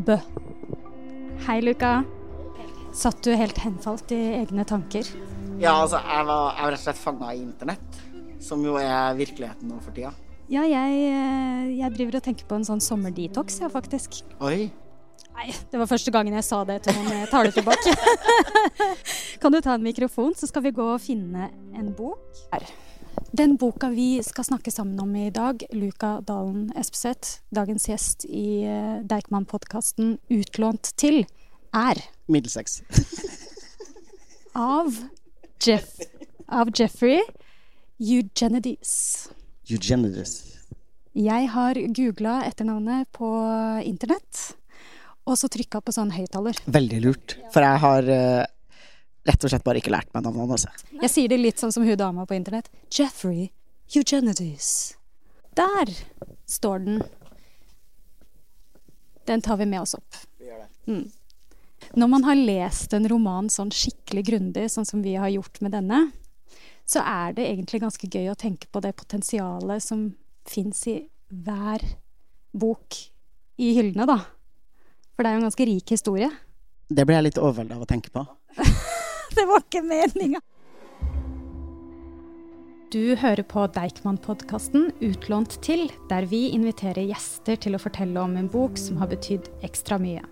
Bø. Hei, Luka. Satt du helt henfalt i egne tanker? Ja, altså, jeg var, jeg var rett og slett fanga i internett, som jo er virkeligheten nå for tida. Ja, jeg, eh, jeg driver og tenker på en sånn sommerdetox, ja, faktisk. Oi. Nei, det var første gangen jeg sa det til noen jeg tar det tilbake. kan du ta en mikrofon, så skal vi gå og finne en bok? Her. Den boka vi skal snakke sammen om i dag, Luka Dalen Espeseth, dagens gjest i uh, Deichman-podkasten Utlånt til, er Middelseks. av, Jeff, av Jeffrey Eugenides. Eugenides. Jeg har googla etternavnet på internett, og så trykka på sånn høyttaler. Veldig lurt, for jeg har uh, rett og slett bare ikke lært meg navnet hans. Jeg sier det litt sånn som hun dama på internett. Jeffrey Eugenides. Der står den. Den tar vi med oss opp. Vi gjør det. Mm. Når man har lest en roman sånn skikkelig grundig, sånn som vi har gjort med denne, så er det egentlig ganske gøy å tenke på det potensialet som fins i hver bok i hyllene, da. For det er jo en ganske rik historie. Det ble jeg litt overvelda av å tenke på. det var ikke meninga! Du hører på Deichman-podkasten Utlånt til, der vi inviterer gjester til å fortelle om en bok som har betydd ekstra mye.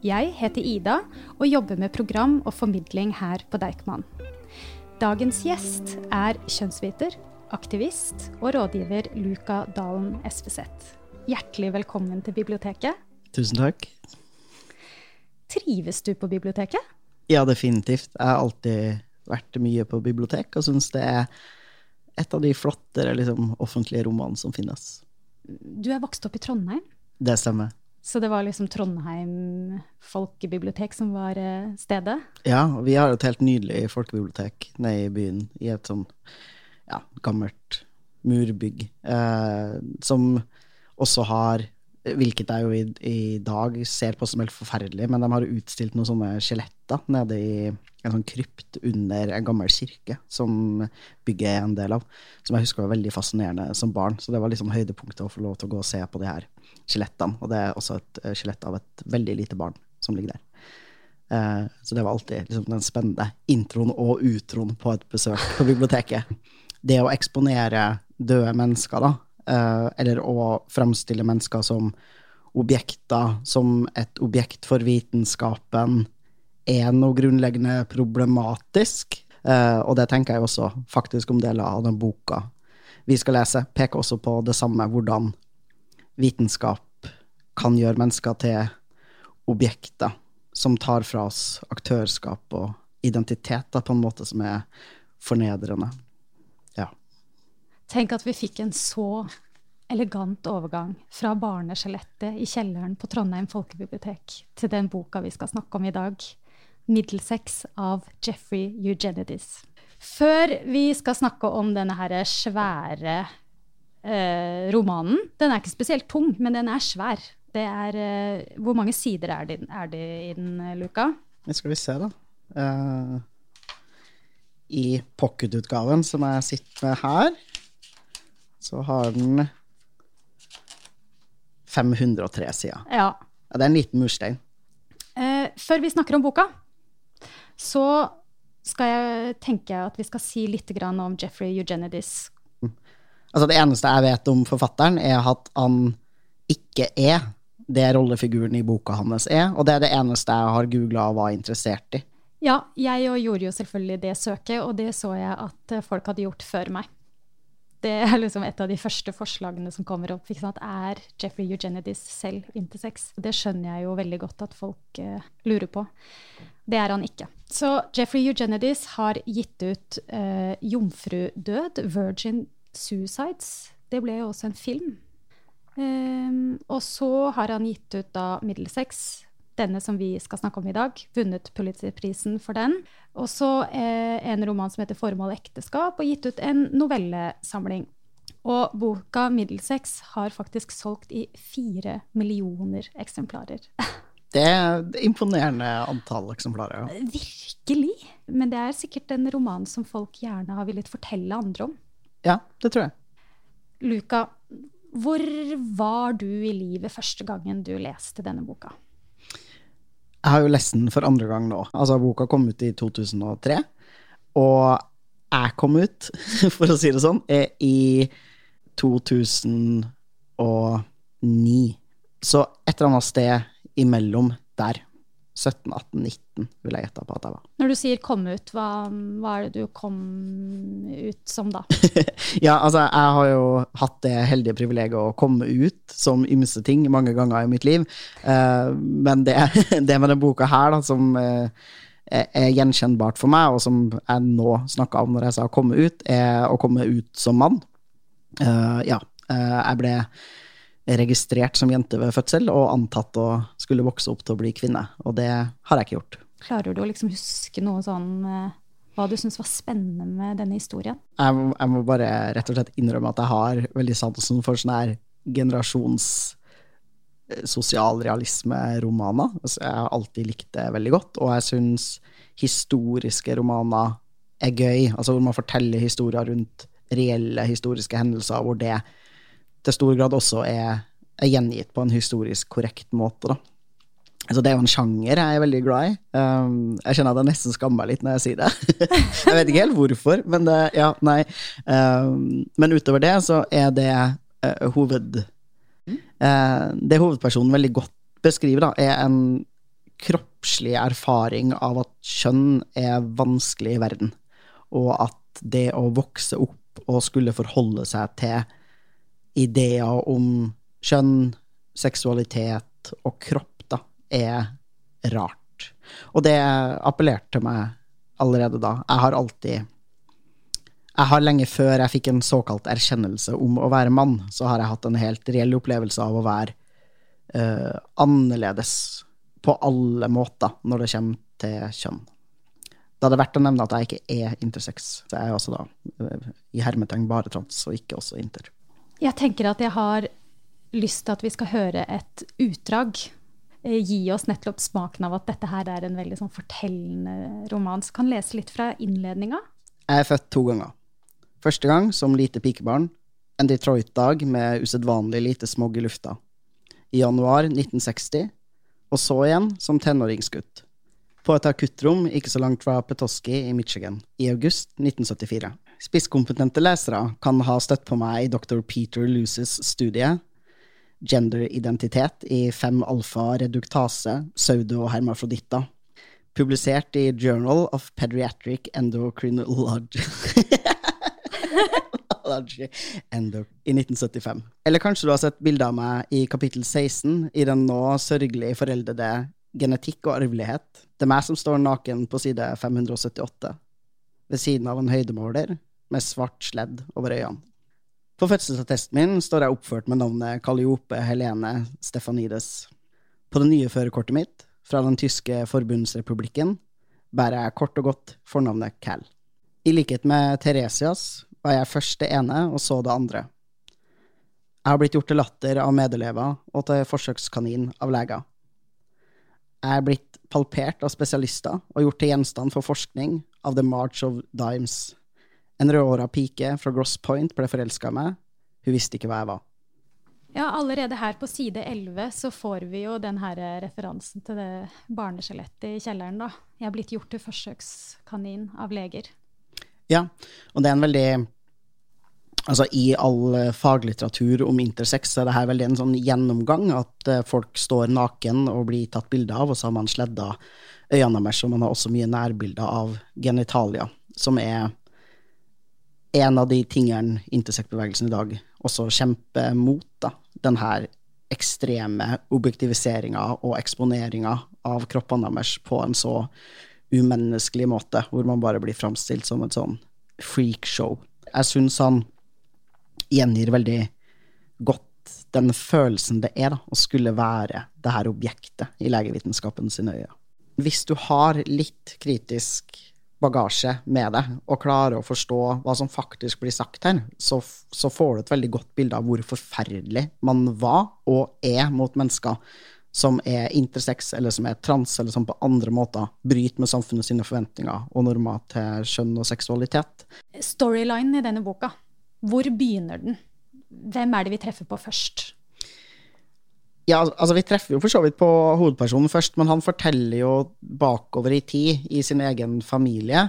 Jeg heter Ida og jobber med program og formidling her på Deichman. Dagens gjest er kjønnsviter, aktivist og rådgiver Luka Dalen Espeseth. Hjertelig velkommen til biblioteket. Tusen takk. Trives du på biblioteket? Ja, definitivt. Jeg har alltid vært mye på bibliotek og syns det er et av de flottere liksom, offentlige rommene som finnes. Du er vokst opp i Trondheim? Det stemmer. Så det var liksom Trondheim folkebibliotek som var eh, stedet? Ja, og vi har et helt nydelig folkebibliotek nede i byen, i et sånn ja, gammelt murbygg, eh, som også har Hvilket jeg jo i, i, dag ser på som helt forferdelig, men de har utstilt noen sånne skjeletter nede i en sånn krypt under en gammel kirke, som bygget er en del av. Som jeg husker var veldig fascinerende som barn. Så det var liksom høydepunktet å få lov til å gå og se på de her skjelettene. Og det er også et skjelett av et veldig lite barn som ligger der. Eh, så det var alltid liksom, den spennende introen og utroen på et besøk på biblioteket. Det å eksponere døde mennesker, da, eh, eller å fremstille mennesker som objekter, som et objekt for vitenskapen, er noe grunnleggende problematisk. Uh, og det tenker jeg også faktisk om deler av den boka vi skal lese. Peker også på det samme, hvordan vitenskap kan gjøre mennesker til objekter som tar fra oss aktørskap og identitet på en måte som er fornedrende. Tenk at vi fikk en så elegant overgang fra barneskjelettet i kjelleren på Trondheim folkebibliotek til den boka vi skal snakke om i dag. 'Middelsex' av Jeffrey Eugenides. Før vi skal snakke om denne her svære eh, romanen Den er ikke spesielt tung, men den er svær. Er, eh, hvor mange sider er det, er det i den, Luka? Det skal vi se, da. Uh, I pocketutgaven som jeg sitter med her, så har den 503 sider. Ja. ja det er en liten murstein. Eh, før vi snakker om boka, så skal jeg tenke at vi skal si litt om Jeffrey Eugenides. Mm. Altså Det eneste jeg vet om forfatteren, er at han ikke er det rollefiguren i boka hans er, og det er det eneste jeg har googla og var interessert i. Ja, jeg gjorde jo selvfølgelig det søket, og det så jeg at folk hadde gjort før meg. Det er liksom et av de første forslagene som kommer opp. Er Jeffrey Eugenides selv intersex? Det skjønner jeg jo veldig godt at folk uh, lurer på. Det er han ikke. Så Jeffrey Eugenides har gitt ut uh, 'Jomfrudød', 'Virgin Suicides'. Det ble jo også en film. Um, og så har han gitt ut da 'Middelsex', denne som vi skal snakke om i dag. Vunnet Pulitzerprisen for den. Og så eh, en roman som heter 'Formål ekteskap', og gitt ut en novellesamling. Og boka 'Middelsex' har faktisk solgt i fire millioner eksemplarer. Det er imponerende antall eksemplarer. Ja. Virkelig. Men det er sikkert en roman som folk gjerne har villet fortelle andre om. Ja, det tror jeg. Luka, hvor var du i livet første gangen du leste denne boka? Jeg har jo lest den for andre gang nå. Altså, boka kom ut i 2003, og jeg kom ut, for å si det sånn, i 2009. Så et eller annet sted imellom der. 17, 18, 19 vil jeg gjette på at jeg var. Når du sier 'kom ut', hva, hva er det du kom ut som da? ja, altså, jeg har jo hatt det heldige privilegiet å komme ut som ymse ting mange ganger i mitt liv. Uh, men det, det, med denne boka her, da, som uh, er gjenkjennbart for meg, og som jeg nå snakka om når jeg sa 'komme ut', er å komme ut som mann. Uh, ja, jeg ble registrert som jente ved fødsel og antatt å skulle vokse opp til å bli kvinne. Og det har jeg ikke gjort. Klarer du å liksom huske noe sånn eh, hva du syns var spennende med denne historien? Jeg, jeg, må bare rett og slett innrømme at jeg har veldig sansen for sånn her generasjons eh, sosialrealisme-romaner. Altså, jeg har alltid likt det veldig godt, og jeg syns historiske romaner er gøy. Altså hvor man forteller historier rundt reelle historiske hendelser, hvor det til stor grad også er, er gjengitt på en historisk korrekt måte. da. Altså, det er jo en sjanger jeg er veldig glad i. Um, jeg kjenner at jeg nesten skammer meg litt når jeg sier det. jeg vet ikke helt hvorfor, men det, ja, nei. Um, men utover det så er det uh, hoved... Uh, det hovedpersonen veldig godt beskriver, da, er en kroppslig erfaring av at kjønn er vanskelig i verden, og at det å vokse opp og skulle forholde seg til ideer om kjønn, seksualitet og kropp da, er rart. Og det appellerte til meg allerede da. Jeg har alltid Jeg har lenge før jeg fikk en såkalt erkjennelse om å være mann, så har jeg hatt en helt reell opplevelse av å være uh, annerledes på alle måter når det kommer til kjønn. Det verdt å nevne at jeg ikke er intersex. Så jeg er altså da uh, i hermetegn bare trans, og ikke også inter. Jeg tenker at jeg har lyst til at vi skal høre et utdrag. Eh, gi oss nettopp smaken av at dette her er en veldig sånn fortellende roman. Så kan lese litt fra innledninga. Jeg er født to ganger. Første gang som lite pikebarn. En Detroit-dag med usedvanlig lite smog i lufta. I januar 1960. Og så igjen som tenåringsgutt. På et akuttrom ikke så langt fra Petoskey i Michigan. I august 1974. Spisskompetente lesere kan ha støtt på meg i dr. Peter Luces studie Genderidentitet i fem alfa-reduktase, pseudo-hermafroditter, publisert i Journal of Pediatric Endocrinology i 1975. Eller kanskje du har sett bilde av meg i kapittel 16 i den nå sørgelig foreldede Genetikk og arvelighet. Det er meg som står naken på side 578, ved siden av en høydemåler med svart sledd over øynene. På fødselsattesten min står jeg oppført med navnet Calliope Helene Stefanides. På det nye førerkortet mitt, fra den tyske forbundsrepublikken, bærer jeg kort og godt fornavnet Cal. I likhet med Theresias var jeg først det ene og så det andre. Jeg har blitt gjort til latter av medelever og til forsøkskanin av leger. Jeg er blitt palpert av spesialister og gjort til gjenstand for forskning av The March of Dimes. En rødhåra pike fra Gross Point ble forelska i meg. Hun visste ikke hva jeg var. Ja, allerede her på side 11 så får vi jo den her referansen til det barneskjelettet i kjelleren, da. Jeg er blitt gjort til forsøkskanin av leger. Ja, og det er en veldig Altså, I all faglitteratur om intersex så er det her veldig en sånn gjennomgang. At eh, folk står naken og blir tatt bilde av, og så har man sledda øynene deres, og man har også mye nærbilder av genitalia, som er en av de tingene intersektbevegelsen i dag også kjemper mot, da, den her ekstreme objektiviseringa og eksponeringa av kroppene deres på en så umenneskelig måte, hvor man bare blir framstilt som et sånn freakshow. Jeg syns han gjengir veldig godt den følelsen det er da, å skulle være det her objektet i legevitenskapen sine øyne. Hvis du har litt kritisk bagasje med det, og klarer å forstå hva som faktisk blir sagt her, så, så, får du et veldig godt bilde av hvor forferdelig man var og er mot mennesker som er intersex, eller som er trans, eller som på andre måter bryter med samfunnet sine forventninger og normer til kjønn og seksualitet. Storylinen i denne boka, hvor begynner den? Hvem er det vi treffer på først? Ja, altså Vi treffer jo for så vidt på hovedpersonen først, men han forteller jo bakover i tid i sin egen familie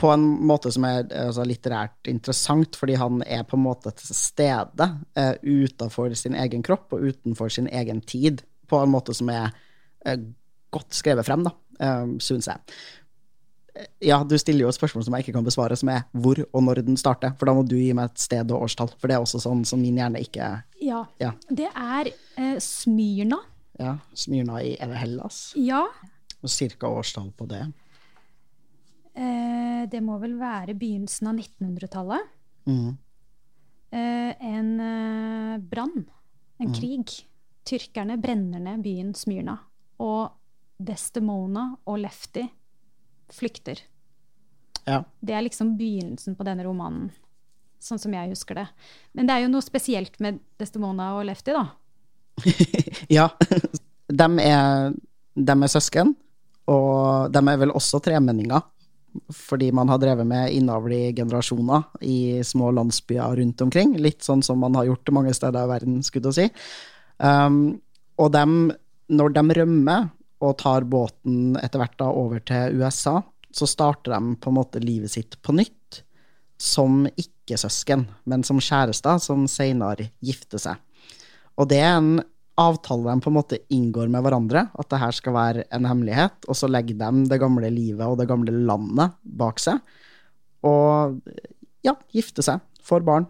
på en måte som er altså, litterært interessant, fordi han er på en måte til stede uh, utenfor sin egen kropp og utenfor sin egen tid, på en måte som er uh, godt skrevet frem, da, uh, syns jeg. Ja, du stiller jo et spørsmål som jeg ikke kan besvare, som er hvor og når den starter. For da må du gi meg et sted og årstall, for det er også sånn som min hjerne ikke Ja. ja. Det er eh, Smyrna. Ja, Smyrna i Er det Hellas? Ja. Og cirka årstall på det? Eh, det må vel være begynnelsen av 1900-tallet. Mm. Eh, en eh, brann. En mm. krig. Tyrkerne brenner ned byen Smyrna. Og Destemona og Lefty flykter. Ja. Det er liksom begynnelsen på denne romanen, sånn som jeg husker det. Men det er jo noe spesielt med Destemona og Lefty, da. ja. De er, de er, søsken, og de er vel også tremenninger. Fordi man har drevet med innavl i generasjoner i små landsbyer rundt omkring. Litt sånn som man har gjort mange steder i verden, skulle jeg si. Um, og de, når de rømmer og tar båten etter hvert da over til USA, så starter de på en måte livet sitt på nytt. Som ikke-søsken, men som kjærester som senere gifter seg. Og det er en avtale de på en måte inngår med hverandre, at det her skal være en hemmelighet, og så legger de det gamle livet og det gamle landet bak seg. Og ja, gifter seg, får barn.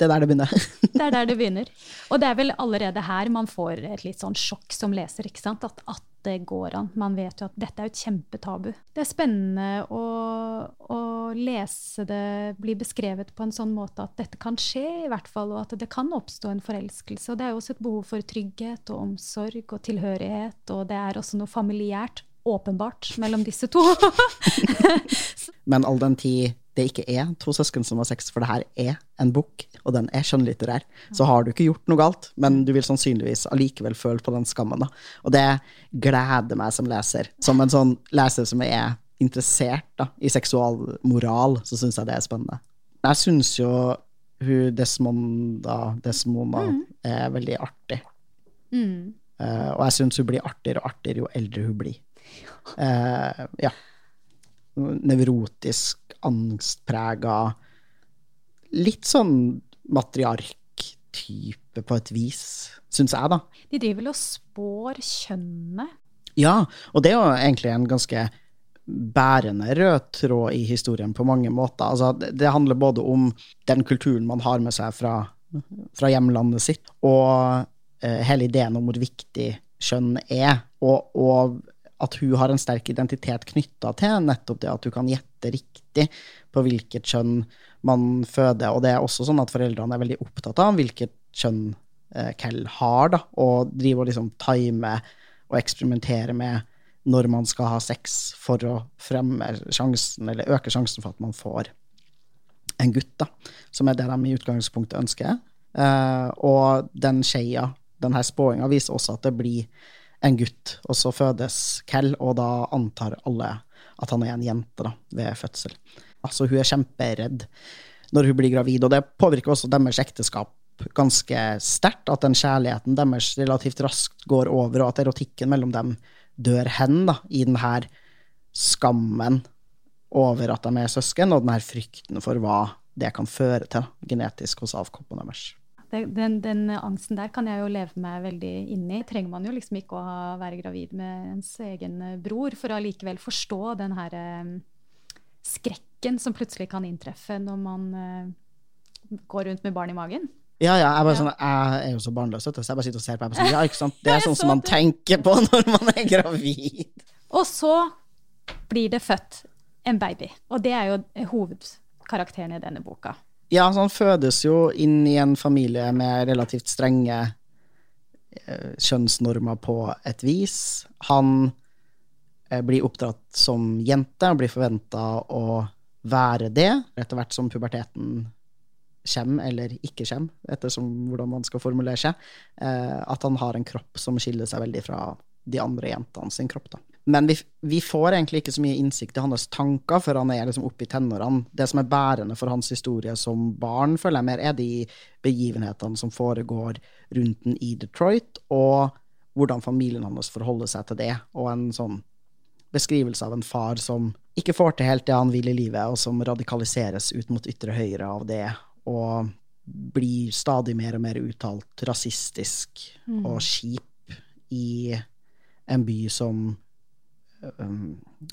Det er der det begynner. det er der det begynner. Og det er vel allerede her man får et litt sånn sjokk som leser, ikke sant? At, at det går an. Man vet jo at dette er et kjempetabu. Det er spennende å, å, lese det bli beskrevet på en sånn måte at dette kan skje, i hvert fall, og at det kan oppstå en forelskelse. Og det er jo også et behov for trygghet og omsorg og tilhørighet, og det er også noe familiært, åpenbart, mellom disse to. Men all den tid det ikke er to søsken som har sex, for det her er en bok, og den er skjønnlitterær, så har du ikke gjort noe galt, men du vil sannsynligvis allikevel føle på den skammen. Da. Og det gleder meg som leser. Som en sånn leser som er interessert da, i seksualmoral, så syns jeg det er spennende. Jeg syns jo hun Desmonda, Desmona mm. er veldig artig. Mm. Uh, og jeg syns hun blir artigere og artigere jo eldre hun blir. Uh, ja nevrotisk, angstprega Litt sånn matriark-type på et vis, syns jeg, da. De driver vel og spår kjønnet? Ja, og det er jo egentlig en ganske bærende rød tråd i historien på mange måter. Altså, det handler både om den kulturen man har med seg fra, fra hjemlandet sitt, og eh, hele ideen om hvor viktig kjønn er, og, og at hun har en sterk identitet knytta til nettopp det at du kan gjette riktig på hvilket kjønn man føder. Og det er også sånn at foreldrene er veldig opptatt av hvilket kjønn eh, har, da, og driver og liksom timer og eksperimenterer med når man skal ha sex for å fremme sjansen, eller øke sjansen for at man får en gutt, da, som er det de i utgangspunktet ønsker. Eh, og den skeia, denne spåinga, viser også at det blir en gutt, og så fødes Kell, og da antar alle at han er en jente da, ved fødsel. Altså, hun er kjemperedd når hun blir gravid, og det påvirker også deres ekteskap ganske sterkt, at den kjærligheten deres relativt raskt går over, og at erotikken mellom dem dør hen da, i den her skammen over at de er søsken, og den her frykten for hva det kan føre til genetisk hos avkoppene deres. Den, den, angsten der kan jeg jo leve meg veldig inn i. Trenger man jo liksom ikke å ha, være gravid med ens egen eh, bror for å allikevel forstå den her um, skrekken som plutselig kan inntreffe når man uh, går rundt med barn i magen. Ja, ja, jeg, sånn, jeg er jo så barnløs, så jeg bare sitter og ser på det. Sånn, ja, ikke sant? Det er sånn som man tenker på når man er gravid. Og så blir det født en baby. Og det er jo hovedkarakteren i denne boka. Ja, så han fødes jo inn i en familie med relativt strenge eh, kjønnsnormer på et vis. Han eh, blir oppdratt som jente og blir forventa å være det, etter hvert som puberteten kommer eller ikke kommer, ettersom hvordan man skal formulere seg. Eh, at han har en kropp som skiller seg veldig fra de andre jentene sin kropp. da. Men vi, vi, får egentlig ikke så mye innsikt i hans tanker før han er liksom oppe i tenårene. Det som er bærende for hans historie som barn, føler jeg mer, er de begivenhetene som foregår rundt den i Detroit, og hvordan familien hans forholder seg til det, og en sånn beskrivelse av en far som ikke får til helt det han vil i livet, og som radikaliseres ut mot ytre høyre av det, og blir stadig mer og mer uttalt rasistisk mm. og kjip i en by som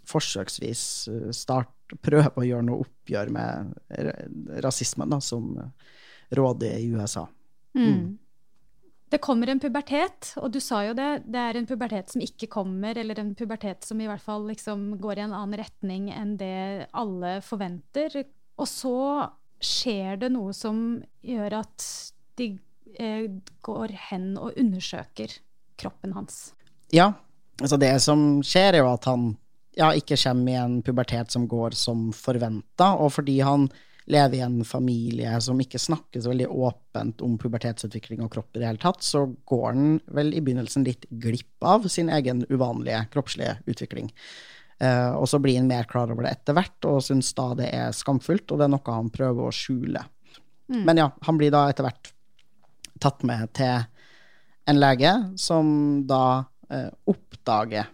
forsøksvis uh, start, prøve å gjøre noe oppgjør med rasismen da, som råder i USA. Mm. Mm. Det kommer en pubertet, og du sa jo det. Det er en pubertet som ikke kommer, eller en pubertet som i hvert fall liksom går i en annen retning enn det alle forventer. Og så skjer det noe som gjør at de eh, går hen og undersøker kroppen hans. Ja, altså det som skjer, er jo at han ja, ikke kommer i en pubertet som går som forventa, og fordi han lever i en familie som ikke snakker så veldig åpent om pubertetsutvikling og kropp i det hele tatt, så går han vel i begynnelsen litt glipp av sin egen uvanlige kroppslige utvikling. Uh, og så blir han mer klar over det etter hvert, og syns da det er skamfullt, og det er noe han prøver å skjule. Mm. Men ja, han blir da etter hvert tatt med til en lege, som da uh, oppdager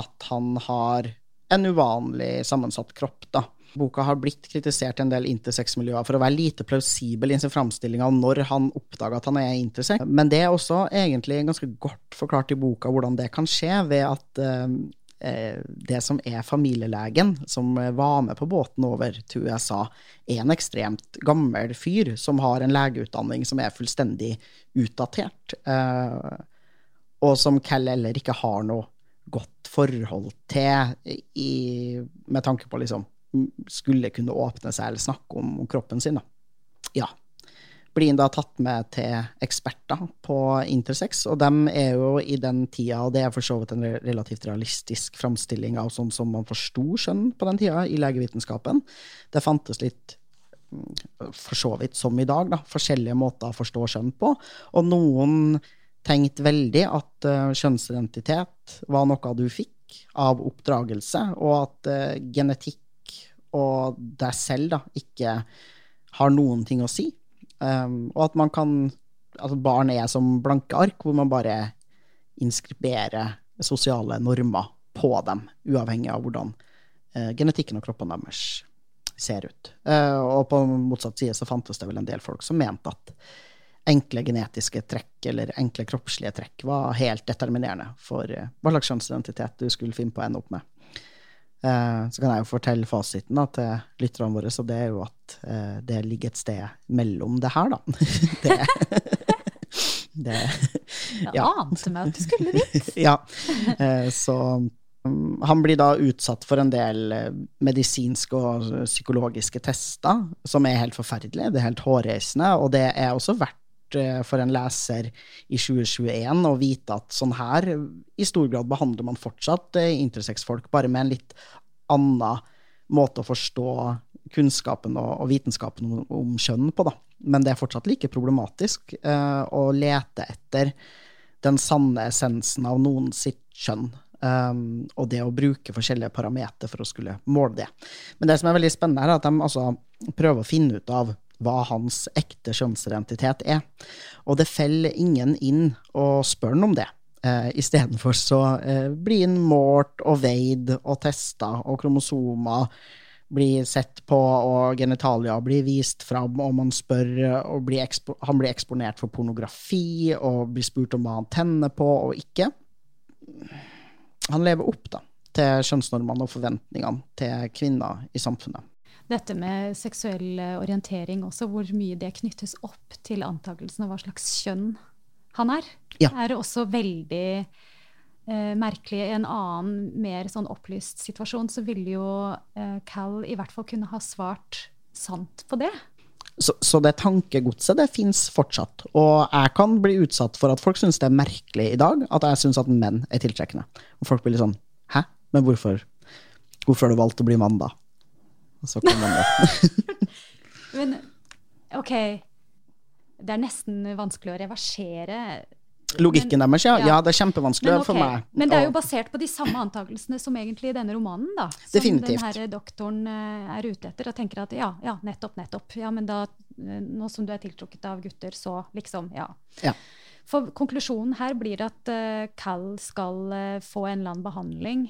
at han har en uvanlig sammensatt kropp, da. Boka har blitt kritisert i en del intersex-miljøer for å være lite plausibel i sin framstilling av når han oppdager at han er intersex. Men det er også egentlig ganske godt forklart i boka hvordan det kan skje, ved at eh, det som er familielegen som var med på båten over til USA, er en ekstremt gammel fyr som har en legeutdanning som er fullstendig utdatert, uh, og som Cal heller ikke har noe godt forhold til i, med tanke på liksom skulle kunne åpne seg eller snakke om, kroppen sin. Da. Ja. Blir da tatt med til eksperter på intersex, og de er jo i den tida, og det er for så vidt en relativt realistisk framstilling av sånn som man forsto skjønn på den tida i legevitenskapen. Det fantes litt mm, for så vidt som i dag, da, forskjellige måter å forstå skjønn på. Og noen tenkte veldig at uh, kjønnsidentitet var noe du fikk av oppdragelse, og at uh, genetikk og deg selv da, ikke har noen ting å si. Um, og at man kan Altså barn er som blanke ark, hvor man bare inskriberer sosiale normer på dem, uavhengig av hvordan uh, genetikken og kroppen deres ser ut. Og på motsatt side så fantes det vel en del folk som mente at enkle genetiske trekk eller enkle kroppslige trekk var helt determinerende for uh, hva slags kjønnsidentitet du skulle finne på å ende opp med. Eh, så kan jeg jo fortelle fasiten da, til lytterne våre, så det er jo at eh, det ligger et sted mellom det her, da. det, det Jeg ante meg at du skulle dit. ja. Eh, så um, han blir da utsatt for en del medisinske og psykologiske tester, som er helt forferdelige. Det er helt hårreisende, og det er også verdt for en leser i 2021 å vite at sånn her i stor grad behandler man fortsatt intersex-folk, bare med en litt annen måte å forstå kunnskapen og, vitenskapen om, kjønn på, da. Men det er fortsatt like problematisk uh, å lete etter den sanne essensen av noen sitt kjønn. Um, og det å bruke forskjellige parametere for å skulle måle det. Men det som er veldig spennende, er at de altså prøver å finne ut av hva hans ekte kjønnsidentitet er. Og det faller ingen inn og spør han om det. Eh, Istedenfor så eh, blir han målt og veid og testa, og kromosomer blir sett på, og genitalia blir vist fram, og man spør og blir Han blir eksponert for pornografi og blir spurt om hva han tenner på og ikke. Han lever opp da, til kjønnsnormene og forventningene til kvinner i samfunnet dette med seksuell orientering også, hvor mye det knyttes opp til antakelsen av hva slags kjønn han er, ja. er også veldig eh, merkelig. I en annen, mer sånn opplyst situasjon så ville jo eh, Cal i hvert fall kunne ha svart sant på det. Så, så det tankegodset det fins fortsatt. Og jeg kan bli utsatt for at folk syns det er merkelig i dag at jeg syns at menn er tiltrekkende. Og folk blir litt sånn Hæ? Men hvorfor? Hvorfor har du valgt å bli mann, da? Og så kom man det. Men OK. Det er nesten vanskelig å reversere Logikken deres, ja. ja. ja. Det er kjempevanskelig Men, ok, for meg. men det er jo basert på de samme antakelsene som egentlig i denne romanen, da. Som Definitivt. den her doktoren eh, er ute etter, og tenker at ja, ja, nettopp, nettopp. Ja, men da, eh, nå som du er tiltrukket av gutter, så liksom, ja. Ja. For konklusjonen her blir at uh, Cal skal uh, få en eller annen behandling.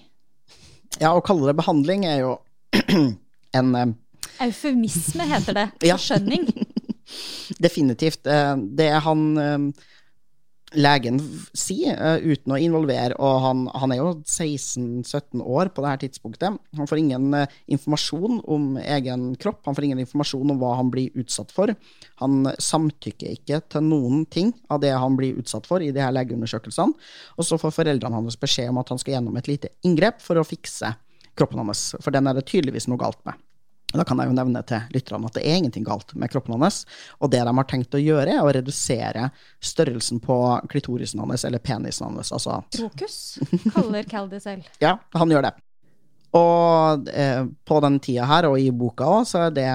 ja, å kalle det behandling er jo en eh, Eufemisme heter det. Ja. Forskjønning. Definitivt. Det Det han eh, legen sier, eh, uten å involvere, og han, han er jo 16-17 år på det her tidspunktet, han får ingen eh, informasjon om egen kropp, han får ingen informasjon om hva han blir utsatt for. Han samtykker ikke til noen ting av det han blir utsatt for i de her legeundersøkelsene, og så får foreldrene hans beskjed om at han skal gjennom et lite inngrep for å fikse kroppen hans, for den er det tydeligvis noe galt med. Da kan jeg jo nevne til lytterne at det er ingenting galt med kroppen hans. Og det de har tenkt å gjøre, er å redusere størrelsen på klitorisen hans, eller penisen hans. Altså, Krokus, kaller Cal det selv. ja, han gjør det. Og eh, på den tida her, og i boka òg, så er det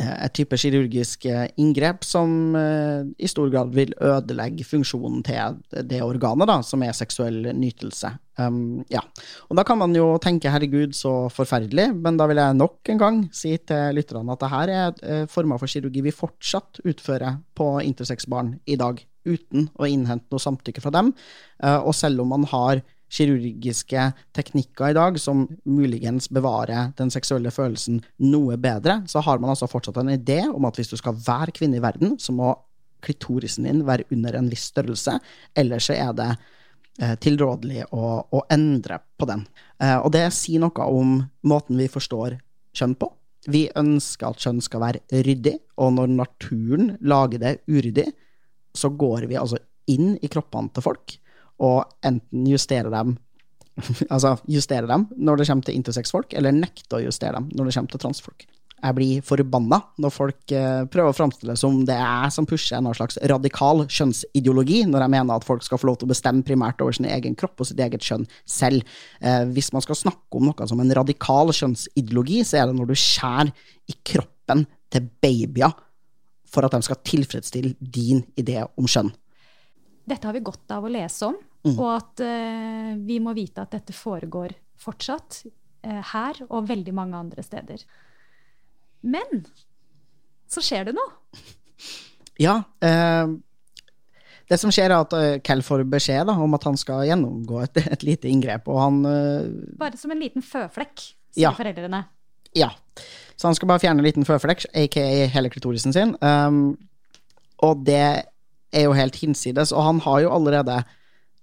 et type kirurgisk eh, inngrep som eh, i stor grad vil ødelegge funksjonen til det organet, da, som er seksuell nytelse. Um, ja. Og da kan man jo tenke herregud, så forferdelig, men da vil jeg nok en gang si til lytterne at det her er eh, former for kirurgi vi fortsatt utfører på intersex-barn i dag, uten å innhente noe samtykke fra dem. Eh, og selv om man har kirurgiske teknikker i dag som muligens bevarer den seksuelle følelsen noe bedre, så har man altså fortsatt en idé om at hvis du skal være kvinne i verden, så må klitorisen din være under en viss størrelse, ellers så er det eh, tilrådelig å, å endre på den. Eh, og det sier noe om måten vi forstår kjønn på. Vi ønsker at kjønn skal være ryddig, og når naturen lager det uryddig, så går vi altså inn i kroppene til folk og enten justere dem altså justere dem når det kommer til intersex-folk, eller nekte å justere dem når det kommer til transfolk. Jeg blir forbanna når folk eh, prøver å framstille som det er jeg som pusher en slags radikal kjønnsideologi, når jeg mener at folk skal få lov til å bestemme primært over sin egen kropp og sitt eget kjønn selv. Eh, hvis man skal snakke om noe som en radikal kjønnsideologi, så er det når du skjærer i kroppen til babyer for at de skal tilfredsstille din idé om kjønn. Dette har vi godt av å lese om, Mm. og at uh, vi må vite at dette foregår fortsatt uh, her og veldig mange andre steder. Men så skjer det noe. Ja. Uh, det som skjer, er at Cal får beskjed da, om at han skal gjennomgå et, et lite inngrep, og han Bare som en liten føflekk, sier Ja. foreldrene. Ja. Så han skal bare fjerne en liten føflekk, aka hele klitorisen sin. Um, og det er jo helt hinsides, og han har jo allerede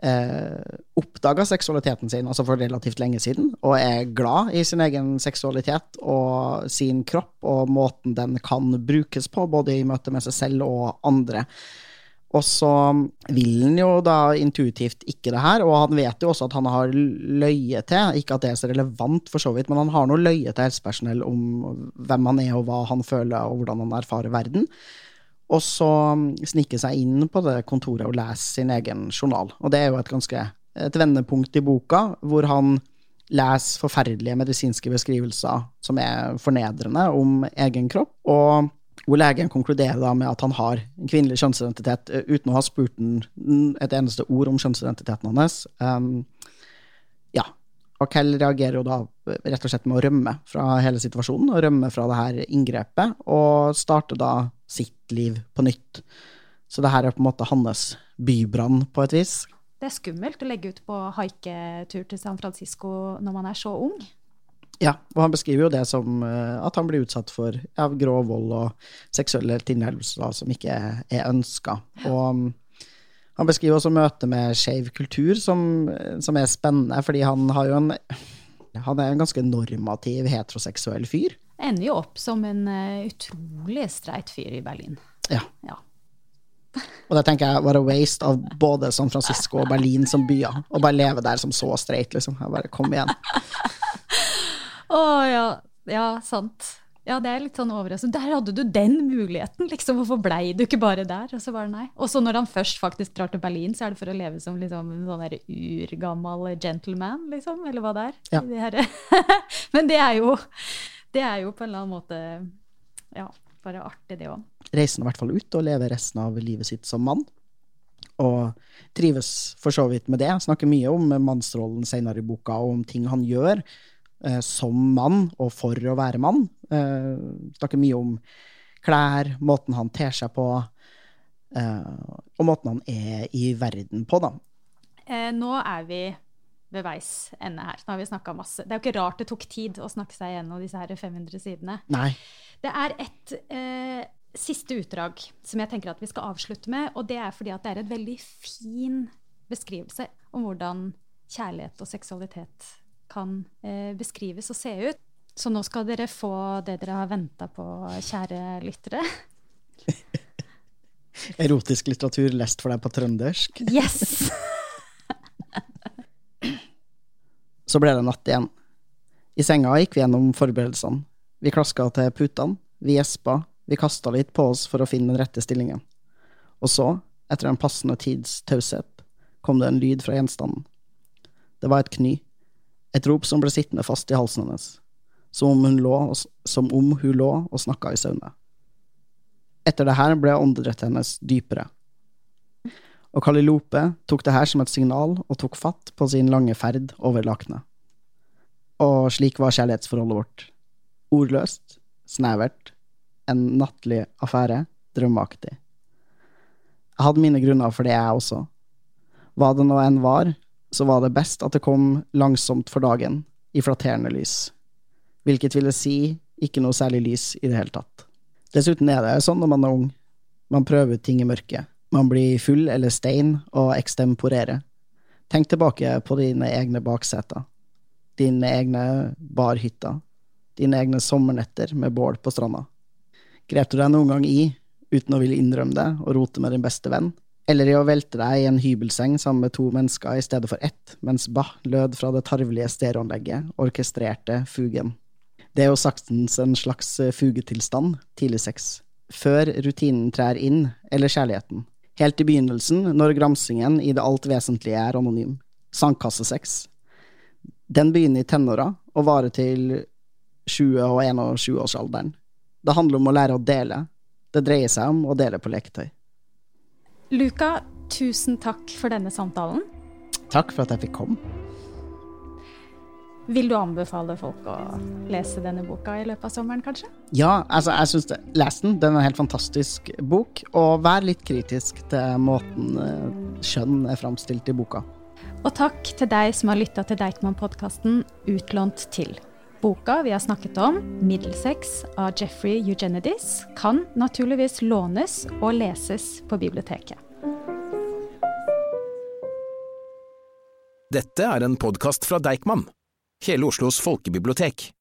eh, oppdaga seksualiteten sin, altså for relativt lenge siden, og er glad i sin egen seksualitet og sin kropp og måten den kan brukes på, både i møte med seg selv og andre. Og så vil han jo da intuitivt ikke det her, og han vet jo også at han har løyet til, ikke at det er så relevant for så vidt, men han har noe løye til helsepersonell om hvem han er og hva han føler og hvordan han erfarer verden. Og så snike seg inn på det kontoret og lese sin egen journal. Og det er jo et ganske et vendepunkt i boka, hvor han leser forferdelige medisinske beskrivelser som er fornedrende om egen kropp, og hvor legen konkluderer da med at han har kvinnelig kjønnsidentitet eh, uten å ha spurt den et eneste ord om kjønnsidentiteten hans. Um, ja. Og Kell reagerer jo da rett og slett med å rømme fra hele situasjonen, og rømme fra det her inngrepet, og starter da sitt liv på nytt. Så det her er på en måte hans bybrann, på et vis. Det er skummelt å legge ut på haiketur til San Francisco når man er så ung. Ja, og han beskriver jo det som eh, at han blir utsatt for ja, grov vold og seksuelle tilnærmelser som ikke er, ønska. Og um, han beskriver også møtet med skeiv kultur som, som er spennende, fordi han har jo en han er en ganske normativ heteroseksuell fyr. Ender jo opp som en eh, utrolig streit fyr i Berlin. Ja. Ja. Og det tenker jeg var a waste av både San Francisco og Berlin som byer. Å bare leve der som så streit, liksom. Jeg bare kom igjen. Å ja. Ja, sant. Ja, det er litt sånn overraskende. Der hadde du den muligheten, liksom. Hvorfor blei du ikke bare der? Og så bare nei. Og så når han først faktisk drar til Berlin, så er det for å leve som liksom, en sånn der urgammel gentleman, liksom. Eller hva det er. Ja. Men det er jo Det er jo på en eller annen måte Ja, bare artig, det òg. Reiser i hvert fall ut og lever resten av livet sitt som mann. og trives for så vidt med det. Snakker mye om mannsrollen senere i boka, og om ting han gjør eh, som mann og for å være mann. Eh, snakker mye om klær, måten han ter seg på, eh, og måten han er i verden på, da. Eh, nå er vi ved veis ende her. Nå har vi snakka masse. Det er jo ikke rart det tok tid å snakke seg gjennom disse her 500 sidene. Nei. Det er et eh, siste utdrag som jeg tenker at vi skal avslutte med, og det er fordi at det er en veldig fin beskrivelse om hvordan kjærlighet og seksualitet kan eh, beskrives og se ut. Så nå skal dere få det dere har venta på, kjære lyttere. Erotisk litteratur lest for deg på trøndersk. Yes! Så ble det natt igjen. I senga gikk vi gjennom forberedelsene. Vi klaska til putene, vi gjespa, vi kasta litt på oss for å finne den rette stillingen. Og så, etter en passende tids taushet, kom det en lyd fra gjenstanden. Det var et kny, et rop som ble sittende fast i halsen hennes, som om hun lå, som om hun lå og snakka i søvne. Etter det her ble åndedrettet hennes dypere. Og Kalilope tok det her som et signal og tok fatt på sin lange ferd over lakenet. Og slik var kjærlighetsforholdet vårt. Ordløst, snevert, en nattlig affære, drømmeaktig. Jeg hadde mine grunner for det, jeg også. Hva det nå enn var, så var det best at det kom langsomt for dagen, i flatterende lys. Hvilket ville si ikke noe særlig lys i det hele tatt. Dessuten er det sånn når man er ung. Man prøver ut ting i mørket. Man blir full eller stein og ekstemporerer. Tenk tilbake på dine egne bakseter. Dine egne barhytter. Dine egne sommernetter med bål på stranda. Grep du deg noen gang i, uten å ville innrømme det, og rote med din beste venn? Eller i å velte deg i en hybelseng sammen med to mennesker i stedet for ett, mens Bach lød fra det tarvelige stereoanlegget, orkestrerte fugen. Det er jo saktens en slags fugetilstand, tidlig sex. Før rutinen trær inn, eller kjærligheten. Helt i begynnelsen, når gramsingen i det alt vesentlige er anonym. Sandkassesex. Den begynner i tenåra og varer til 20- og 21-årsalderen. Det handler om å lære å dele. Det dreier seg om å dele på leketøy. Luka, tusen takk for denne samtalen. Takk for at jeg fikk komme. Vil du anbefale folk å lese denne boka i løpet av sommeren, kanskje? Ja, altså, jeg syns det. Les den. Den er en helt fantastisk bok. Og vær litt kritisk til måten skjønn er framstilt i boka. Og takk til deg som har lytta til Deichman-podkasten Utlånt til. Boka vi har snakket om, 'Middelsex' av Jeffrey Eugenides, kan naturligvis lånes og leses på biblioteket. Dette er en podkast fra Deichman, hele Oslos folkebibliotek.